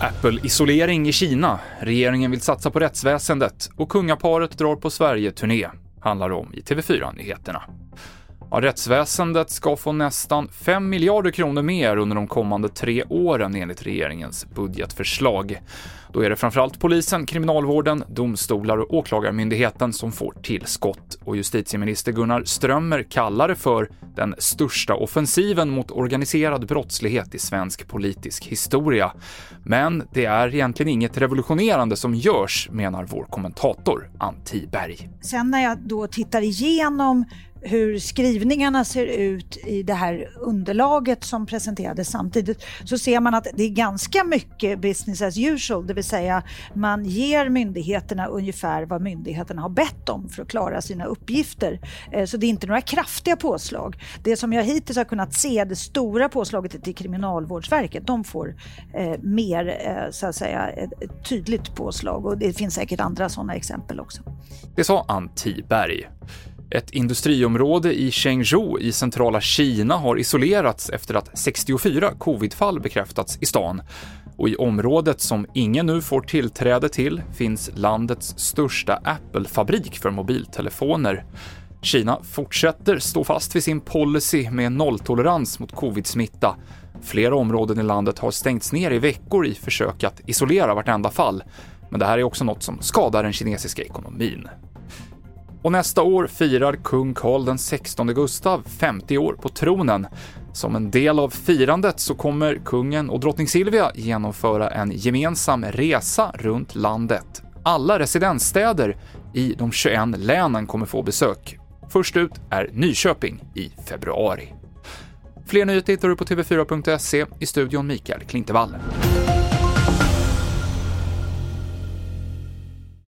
Apple-isolering i Kina, regeringen vill satsa på rättsväsendet och kungaparet drar på Sverige-turné, handlar om i TV4-nyheterna. Ja, rättsväsendet ska få nästan 5 miljarder kronor mer under de kommande tre åren enligt regeringens budgetförslag. Då är det framförallt polisen, kriminalvården, domstolar och åklagarmyndigheten som får tillskott. Och justitieminister Gunnar Strömmer kallar det för den största offensiven mot organiserad brottslighet i svensk politisk historia. Men det är egentligen inget revolutionerande som görs, menar vår kommentator Ann Tiberg. Sen när jag då tittar igenom hur skrivningarna ser ut i det här underlaget som presenterades samtidigt så ser man att det är ganska mycket business as usual, det vill säga man ger myndigheterna ungefär vad myndigheterna har bett om för att klara sina uppgifter. Eh, så det är inte några kraftiga påslag. Det som jag hittills har kunnat se, det stora påslaget till Kriminalvårdsverket, de får eh, mer eh, så att säga ett tydligt påslag och det finns säkert andra sådana exempel också. Det sa Ann Tiberg. Ett industriområde i Chengzhou i centrala Kina har isolerats efter att 64 covidfall bekräftats i stan. Och i området som ingen nu får tillträde till finns landets största Apple-fabrik för mobiltelefoner. Kina fortsätter stå fast vid sin policy med nolltolerans mot covid-smitta. Flera områden i landet har stängts ner i veckor i försök att isolera vartenda fall. Men det här är också något som skadar den kinesiska ekonomin. Och nästa år firar kung Carl XVI Gustav 50 år på tronen. Som en del av firandet så kommer kungen och drottning Silvia genomföra en gemensam resa runt landet. Alla residensstäder i de 21 länen kommer få besök. Först ut är Nyköping i februari. Fler nyheter hittar du på tv4.se, i studion Mikael Klintevall.